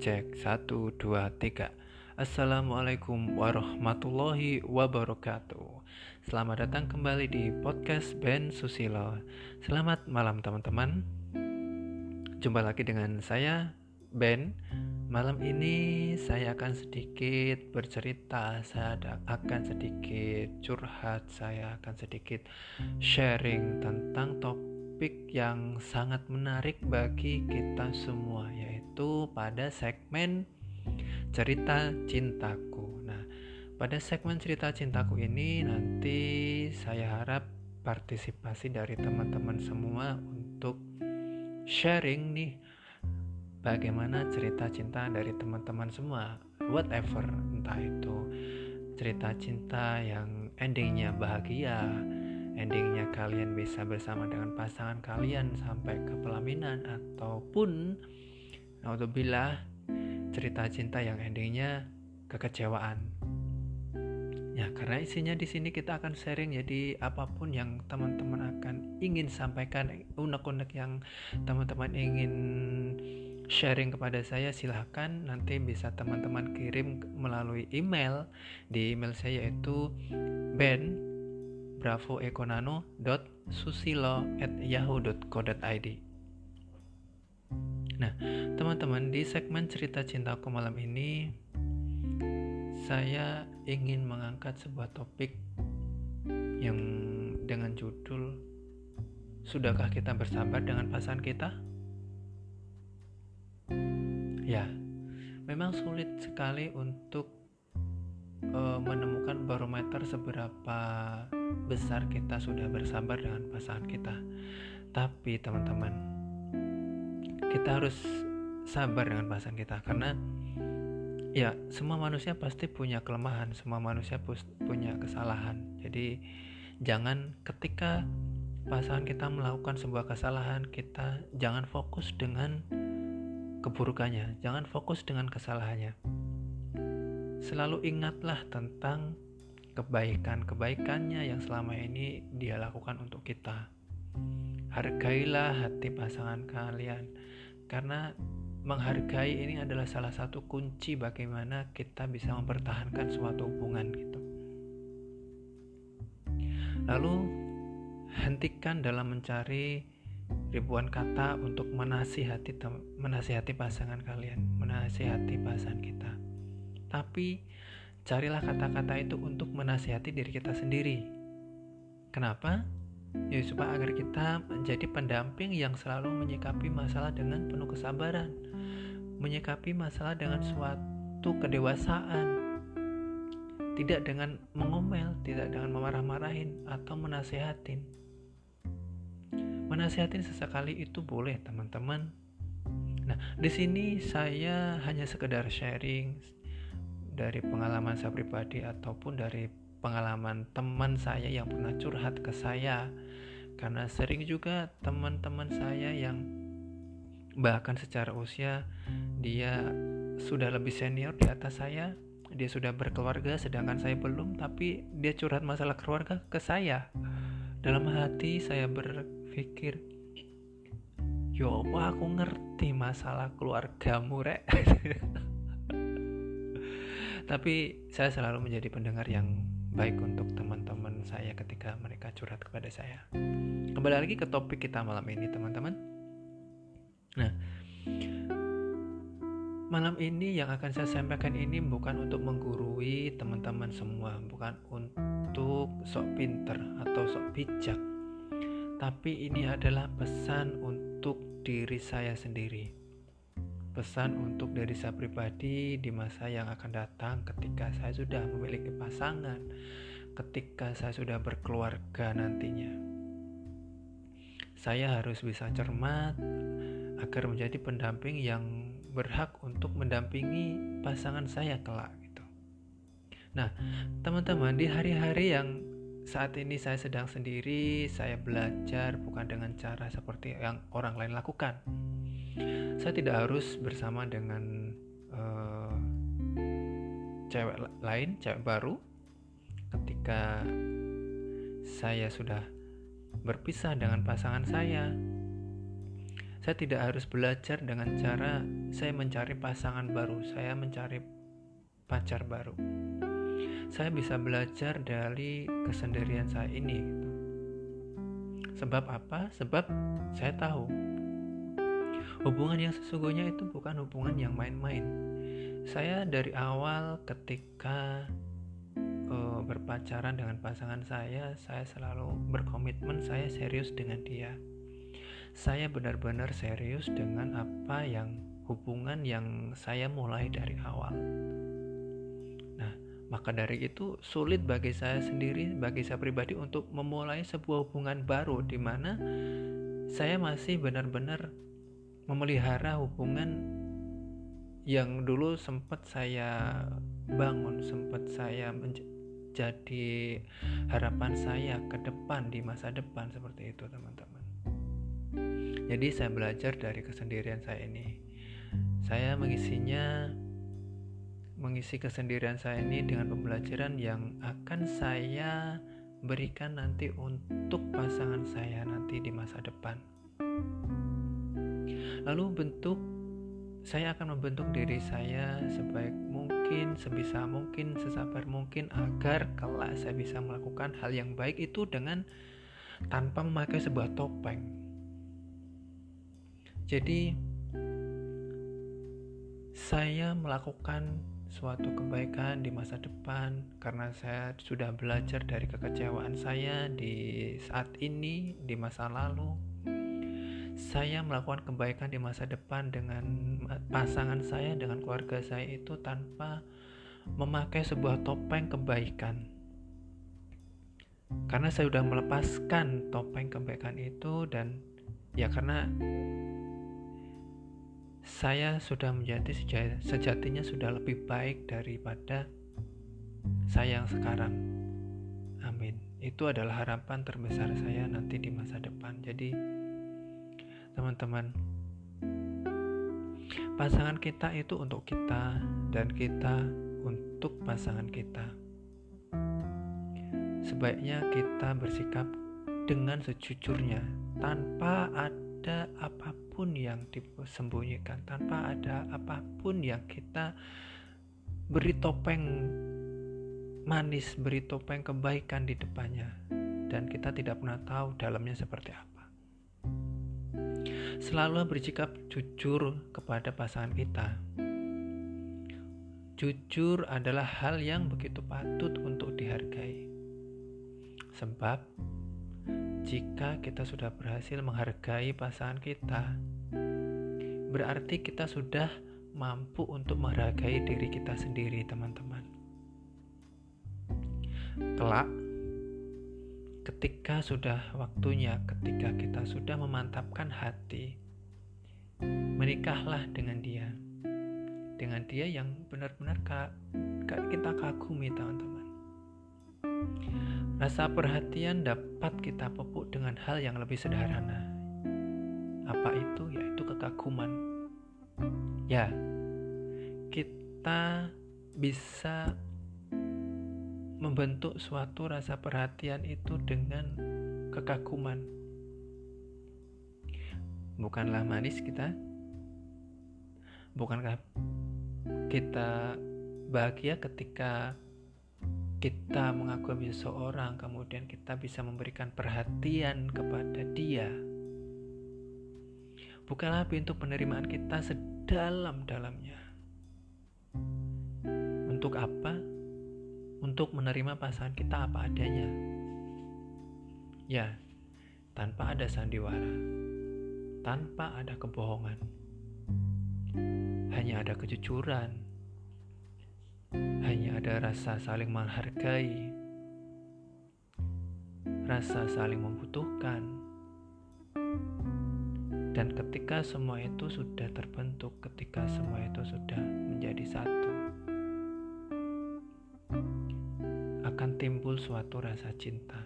Cek cek satu dua tiga. Assalamualaikum warahmatullahi wabarakatuh. Selamat datang kembali di podcast Ben Susilo. Selamat malam teman-teman. Jumpa lagi dengan saya Ben. Malam ini saya akan sedikit bercerita Saya akan sedikit curhat Saya akan sedikit sharing tentang topik yang sangat menarik bagi kita semua yaitu pada segmen cerita cintaku. Nah, pada segmen cerita cintaku ini nanti saya harap partisipasi dari teman-teman semua untuk sharing nih bagaimana cerita cinta dari teman-teman semua, whatever entah itu cerita cinta yang endingnya bahagia, endingnya kalian bisa bersama dengan pasangan kalian sampai ke pelaminan ataupun Naudzubillah cerita cinta yang endingnya kekecewaan. Ya, karena isinya di sini kita akan sharing jadi apa pun yang teman-teman akan ingin sampaikan, unek-unek yang teman-teman ingin sharing kepada saya silahkan nanti bisa teman-teman kirim melalui email di email saya yaitu ben bravoekonano.susilo@yahoo.co.id Nah, teman-teman, di segmen cerita cintaku malam ini saya ingin mengangkat sebuah topik yang dengan judul Sudahkah kita bersabar dengan pasangan kita? Ya, memang sulit sekali untuk uh, menemukan barometer seberapa besar kita sudah bersabar dengan pasangan kita. Tapi teman-teman, kita harus sabar dengan pasangan kita karena ya semua manusia pasti punya kelemahan semua manusia punya kesalahan jadi jangan ketika pasangan kita melakukan sebuah kesalahan kita jangan fokus dengan keburukannya jangan fokus dengan kesalahannya selalu ingatlah tentang kebaikan-kebaikannya yang selama ini dia lakukan untuk kita hargailah hati pasangan kalian karena menghargai ini adalah salah satu kunci bagaimana kita bisa mempertahankan suatu hubungan gitu. Lalu hentikan dalam mencari ribuan kata untuk menasihati menasihati pasangan kalian, menasihati pasangan kita. Tapi carilah kata-kata itu untuk menasihati diri kita sendiri. Kenapa? ya supaya agar kita menjadi pendamping yang selalu menyikapi masalah dengan penuh kesabaran menyikapi masalah dengan suatu kedewasaan tidak dengan mengomel tidak dengan memarah-marahin atau menasehatin menasehatin sesekali itu boleh teman-teman nah di sini saya hanya sekedar sharing dari pengalaman saya pribadi ataupun dari pengalaman teman saya yang pernah curhat ke saya. Karena sering juga teman-teman saya yang bahkan secara usia dia sudah lebih senior di atas saya dia sudah berkeluarga sedangkan saya belum tapi dia curhat masalah keluarga ke saya. Dalam hati saya berpikir yo wah aku ngerti masalah keluargamu rek tapi saya selalu menjadi pendengar yang baik untuk teman-teman saya ketika mereka curhat kepada saya. Kembali lagi ke topik kita malam ini, teman-teman. Nah, malam ini yang akan saya sampaikan ini bukan untuk menggurui teman-teman semua, bukan untuk sok pinter atau sok bijak, tapi ini adalah pesan untuk diri saya sendiri pesan untuk diri saya pribadi di masa yang akan datang ketika saya sudah memiliki pasangan, ketika saya sudah berkeluarga nantinya. Saya harus bisa cermat agar menjadi pendamping yang berhak untuk mendampingi pasangan saya kelak gitu. Nah, teman-teman di hari-hari yang saat ini saya sedang sendiri, saya belajar bukan dengan cara seperti yang orang lain lakukan saya tidak harus bersama dengan uh, cewek lain, cewek baru ketika saya sudah berpisah dengan pasangan saya. Saya tidak harus belajar dengan cara saya mencari pasangan baru, saya mencari pacar baru. Saya bisa belajar dari kesendirian saya ini. Gitu. Sebab apa? Sebab saya tahu hubungan yang sesungguhnya itu bukan hubungan yang main-main. Saya dari awal ketika uh, berpacaran dengan pasangan saya, saya selalu berkomitmen saya serius dengan dia. Saya benar-benar serius dengan apa yang hubungan yang saya mulai dari awal. Nah, maka dari itu sulit bagi saya sendiri, bagi saya pribadi untuk memulai sebuah hubungan baru di mana saya masih benar-benar memelihara hubungan yang dulu sempat saya bangun, sempat saya menjadi harapan saya ke depan di masa depan seperti itu, teman-teman. Jadi saya belajar dari kesendirian saya ini saya mengisinya mengisi kesendirian saya ini dengan pembelajaran yang akan saya berikan nanti untuk pasangan saya nanti di masa depan. Lalu bentuk saya akan membentuk diri saya sebaik mungkin, sebisa mungkin, sesabar mungkin agar kelak saya bisa melakukan hal yang baik itu dengan tanpa memakai sebuah topeng. Jadi saya melakukan suatu kebaikan di masa depan karena saya sudah belajar dari kekecewaan saya di saat ini, di masa lalu. Saya melakukan kebaikan di masa depan dengan pasangan saya, dengan keluarga saya itu tanpa memakai sebuah topeng kebaikan. Karena saya sudah melepaskan topeng kebaikan itu dan ya karena saya sudah menjadi sejatinya sudah lebih baik daripada saya yang sekarang. Amin. Itu adalah harapan terbesar saya nanti di masa depan. Jadi, teman-teman, pasangan kita itu untuk kita dan kita untuk pasangan kita. Sebaiknya kita bersikap dengan sejujurnya tanpa ada apa pun yang disembunyikan, tanpa ada apa pun yang kita beri topeng manis, beri topeng kebaikan di depannya, dan kita tidak pernah tahu dalamnya seperti apa. Selalu bersikap jujur kepada pasangan kita. Jujur adalah hal yang begitu patut untuk dihargai, sebab jika kita sudah berhasil menghargai pasangan kita, berarti kita sudah mampu untuk menghargai diri kita sendiri, teman-teman. Kelak, ketika sudah waktunya, ketika kita sudah memantapkan hati, menikahlah dengan dia, dengan dia yang benar-benar kita kagumi, teman-teman. Rasa perhatian dapat kita pupuk dengan hal yang lebih sederhana. Apa itu? Yaitu kekaguman. Ya, kita bisa membentuk suatu rasa perhatian itu dengan kekaguman. Bukanlah manis kita? Bukankah kita bahagia ketika kita mengagumi seseorang, kemudian kita bisa memberikan perhatian kepada dia. Bukalah pintu penerimaan kita sedalam-dalamnya. Untuk apa? Untuk menerima pasangan kita apa adanya. Ya, tanpa ada sandiwara, tanpa ada kebohongan. Hanya ada kejujuran, hanya ada rasa saling menghargai, rasa saling membutuhkan, dan ketika semua itu sudah terbentuk, ketika semua itu sudah menjadi satu, timbul suatu rasa cinta.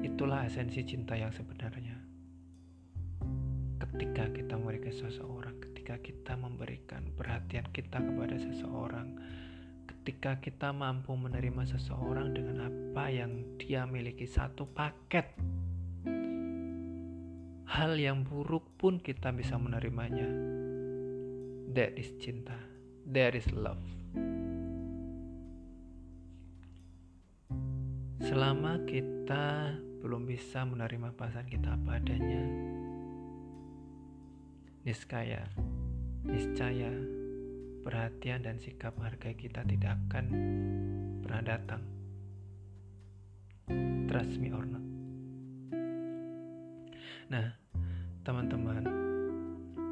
Itulah esensi cinta yang sebenarnya. Ketika kita memiliki seseorang, ketika kita memberikan perhatian kita kepada seseorang, ketika kita mampu menerima seseorang dengan apa yang dia miliki satu paket, hal yang buruk pun kita bisa menerimanya. That is cinta. That is love. Selama kita belum bisa menerima pasangan kita apa adanya, niscaya, niscaya, perhatian dan sikap harga kita tidak akan pernah datang. Trust me or not. Nah, teman-teman,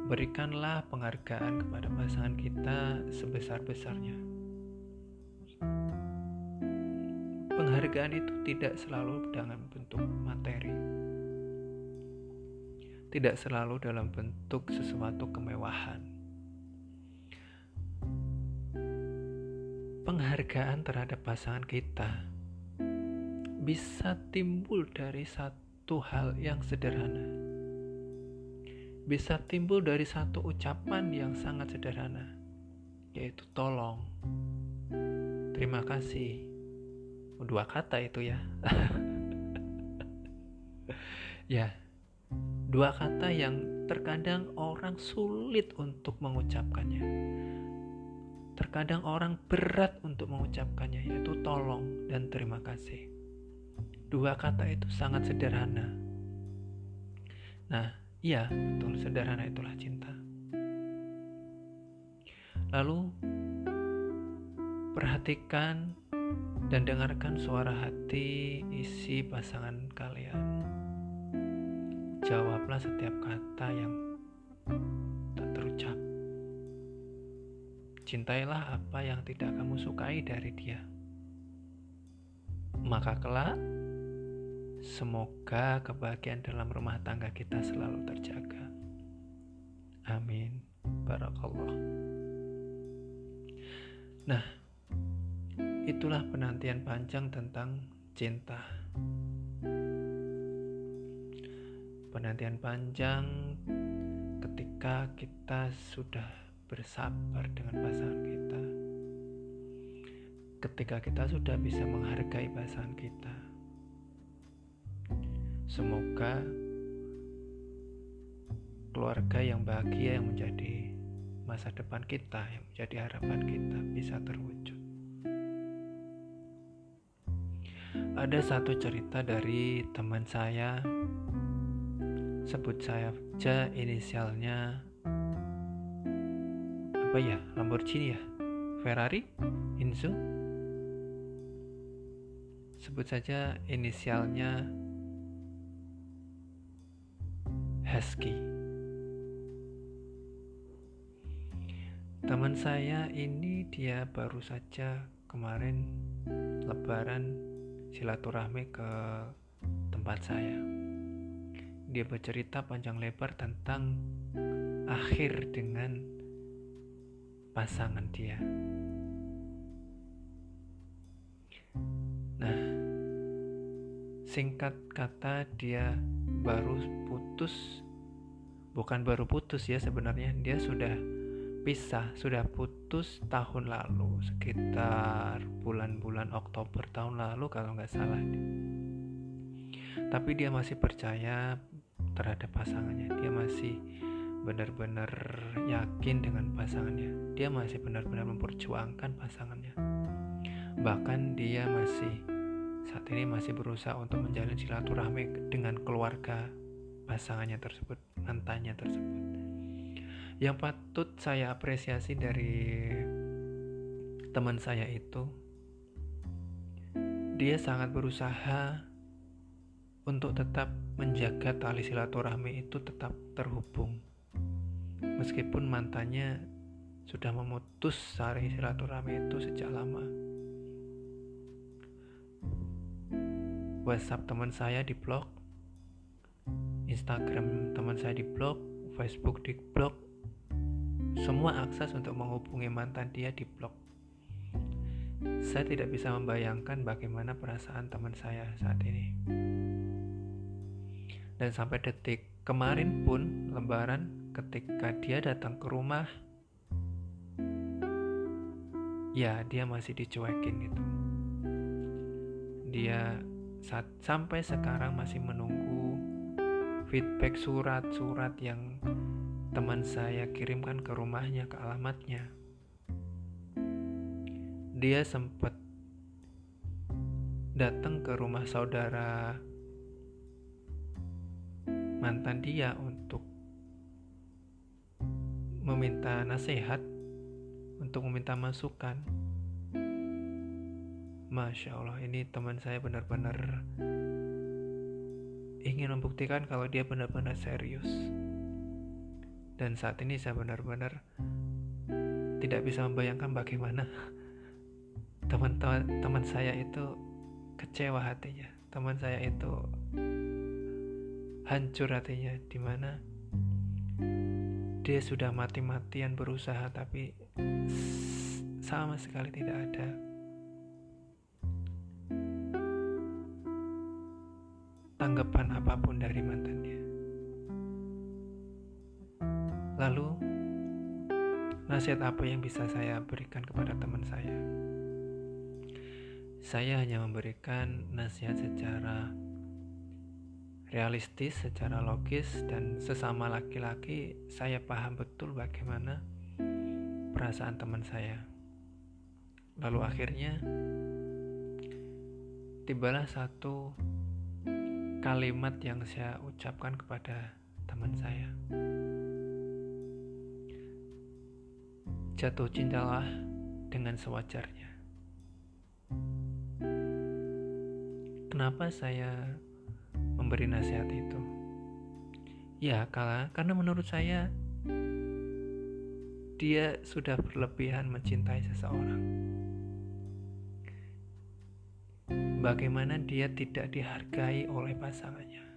berikanlah penghargaan kepada pasangan kita sebesar-besarnya Penghargaan itu tidak selalu dalam bentuk materi, tidak selalu dalam bentuk sesuatu kemewahan. Penghargaan terhadap pasangan kita bisa timbul dari satu hal yang sederhana, bisa timbul dari satu ucapan yang sangat sederhana, yaitu "tolong", "terima kasih" dua kata itu ya. Ya. Dua kata yang terkadang orang sulit untuk mengucapkannya. Terkadang orang berat untuk mengucapkannya yaitu tolong dan terima kasih. Dua kata itu sangat sederhana. Nah iya betul sederhana itulah cinta. Lalu perhatikan dan dengarkan suara hati isi pasangan kalian. Jawablah setiap kata yang tak terucap. Cintailah apa yang tidak kamu sukai dari dia. Maka kelak, semoga kebahagiaan dalam rumah tangga kita selalu terjaga. Amin. Barakallah. Nah, Itulah penantian panjang tentang cinta. Penantian panjang ketika kita sudah bersabar dengan pasangan kita. Ketika kita sudah bisa menghargai pasangan kita. Semoga keluarga yang bahagia yang menjadi masa depan kita, yang menjadi harapan kita bisa terwujud. Ada satu cerita dari teman saya, sebut saya saja inisialnya apa ya, Lamborghini ya, Ferrari, Inzu. Sebut saja inisialnya Husky. Teman saya ini dia baru saja kemarin lebaran silaturahmi ke tempat saya. Dia bercerita panjang lebar tentang akhir dengan pasangan dia. Nah, singkat kata dia baru putus bukan baru putus ya sebenarnya dia sudah pisah sudah putus tahun lalu sekitar bulan-bulan Oktober tahun lalu kalau nggak salah tapi dia masih percaya terhadap pasangannya. Dia masih benar-benar yakin dengan pasangannya. Dia masih benar-benar memperjuangkan pasangannya. Bahkan dia masih saat ini masih berusaha untuk menjalin silaturahmi dengan keluarga pasangannya tersebut mantannya tersebut yang patut saya apresiasi dari teman saya itu, dia sangat berusaha untuk tetap menjaga tali silaturahmi itu tetap terhubung. Meskipun mantannya sudah memutus sari silaturahmi itu sejak lama. WhatsApp teman saya di blok, Instagram teman saya di blok, Facebook di blok, semua akses untuk menghubungi mantan dia di blok. Saya tidak bisa membayangkan bagaimana perasaan teman saya saat ini. Dan sampai detik kemarin pun lebaran ketika dia datang ke rumah ya dia masih dicuekin gitu. Dia saat sampai sekarang masih menunggu feedback surat-surat yang teman saya kirimkan ke rumahnya ke alamatnya. Dia sempat datang ke rumah saudara mantan dia untuk meminta nasihat untuk meminta masukan. Masya Allah ini teman saya benar-benar ingin membuktikan kalau dia benar-benar serius dan saat ini saya benar-benar tidak bisa membayangkan bagaimana teman-teman teman saya itu kecewa hatinya teman saya itu hancur hatinya di mana dia sudah mati-matian berusaha tapi sama sekali tidak ada tanggapan apa pun dari mantannya. Lalu, nasihat apa yang bisa saya berikan kepada teman saya? Saya hanya memberikan nasihat secara realistis, secara logis, dan sesama laki-laki, saya paham betul bagaimana perasaan teman saya. Lalu akhirnya, tibalah satu kalimat yang saya ucapkan kepada teman saya. Jatuh cintalah dengan sewajarnya. Kenapa saya memberi nasihat itu? Ya, kala karena menurut saya dia sudah berlebihan mencintai seseorang. bagaimana dia tidak dihargai oleh pasangannya.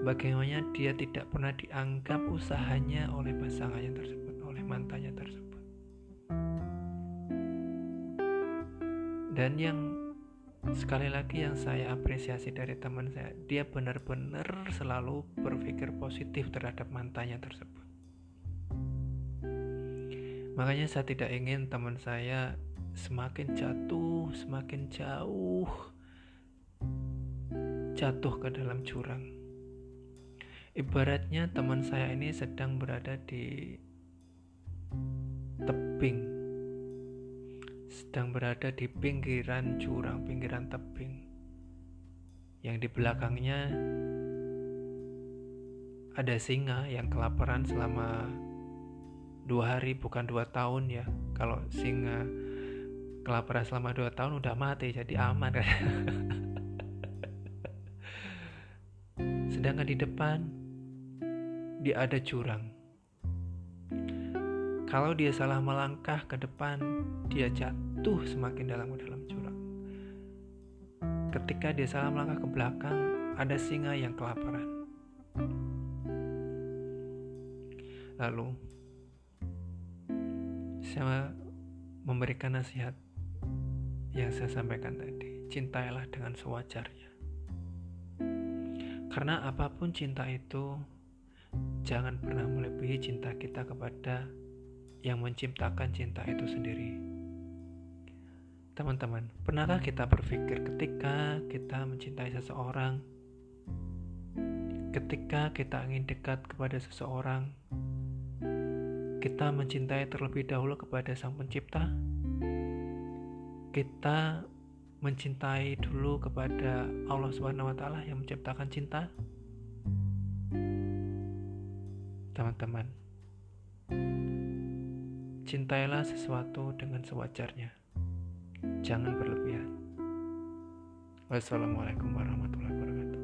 Bagaimana dia tidak pernah dianggap usahanya oleh pasangannya tersebut, mantannya tersebut. Dan yang sekali lagi yang saya apresiasi dari teman saya, dia benar-benar selalu berpikir positif terhadap mantannya tersebut. Makanya saya tidak ingin teman saya semakin jatuh, semakin jauh, jatuh ke dalam jurang. Ibaratnya teman saya ini sedang berada di tebing, sedang berada di pinggiran jurang, pinggiran tebing, yang di belakangnya ada singa yang kelaparan selama dua hari bukan dua tahun ya. Kalau singa kelaparan selama 2 tahun udah mati jadi aman. Kan sedangkan di depan dia ada jurang kalau dia salah melangkah ke depan dia jatuh semakin dalam ke dalam jurang ketika dia salah melangkah ke belakang ada singa yang kelaparan lalu saya memberikan nasihat yang saya sampaikan tadi. Cintailah dengan sewajarnya. Karena apa pun cinta itu, jangan pernah melebihi cinta kita kepada yang menciptakan cinta itu sendiri. Teman-teman, pernahkah kita berpikir ketika kita mencintai seseorang, ketika kita ingin dekat kepada seseorang, kita mencintai terlebih dahulu kepada Sang Pencipta? kita mencintai dulu kepada Allah Subhanahu wa taala yang menciptakan cinta? Teman-teman, cintailah sesuatu dengan sewajarnya. Jangan berlebihan. Wassalamualaikum warahmatullahi wabarakatuh.